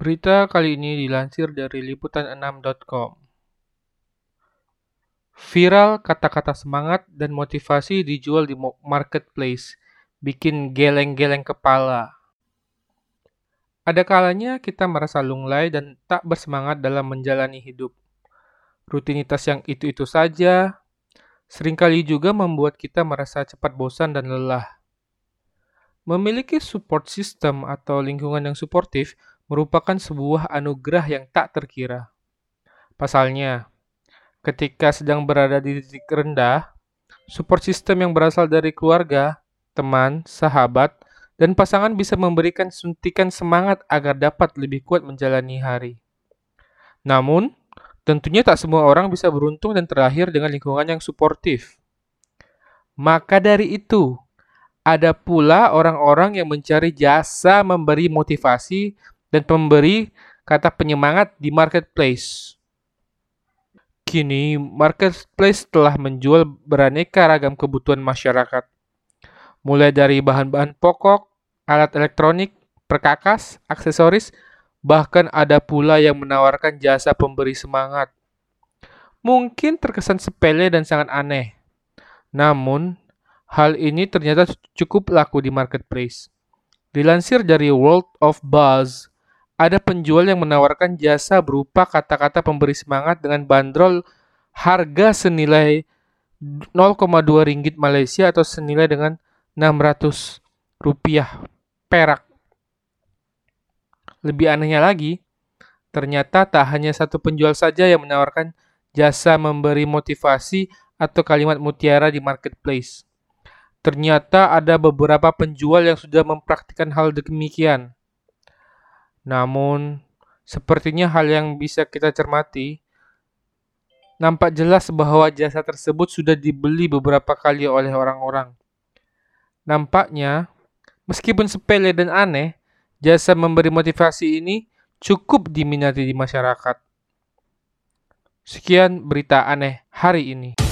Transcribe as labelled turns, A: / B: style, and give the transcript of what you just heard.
A: Berita kali ini dilansir dari liputan6.com. Viral kata-kata semangat dan motivasi dijual di marketplace, bikin geleng-geleng kepala. Ada kalanya kita merasa lunglai dan tak bersemangat dalam menjalani hidup. Rutinitas yang itu-itu saja, sering kali juga membuat kita merasa cepat bosan dan lelah. Memiliki support system atau lingkungan yang suportif merupakan sebuah anugerah yang tak terkira. Pasalnya, ketika sedang berada di titik rendah, support system yang berasal dari keluarga, teman, sahabat, dan pasangan bisa memberikan suntikan semangat agar dapat lebih kuat menjalani hari. Namun, tentunya tak semua orang bisa beruntung dan terlahir dengan lingkungan yang suportif. Maka dari itu, ada pula orang-orang yang mencari jasa memberi motivasi dan pemberi kata penyemangat di marketplace. Kini, marketplace telah menjual beraneka ragam kebutuhan masyarakat, mulai dari bahan-bahan pokok, alat elektronik, perkakas, aksesoris, bahkan ada pula yang menawarkan jasa pemberi semangat. Mungkin terkesan sepele dan sangat aneh, namun hal ini ternyata cukup laku di marketplace. Dilansir dari World of Buzz, ada penjual yang menawarkan jasa berupa kata-kata pemberi semangat dengan bandrol harga senilai 0,2 ringgit Malaysia atau senilai dengan 600 rupiah perak. Lebih anehnya lagi, ternyata tak hanya satu penjual saja yang menawarkan jasa memberi motivasi atau kalimat mutiara di marketplace. Ternyata ada beberapa penjual yang sudah mempraktikkan hal demikian. Namun, sepertinya hal yang bisa kita cermati, nampak jelas bahwa jasa tersebut sudah dibeli beberapa kali oleh orang-orang. Nampaknya, meskipun sepele dan aneh, jasa memberi motivasi ini cukup diminati di masyarakat. Sekian berita aneh hari ini.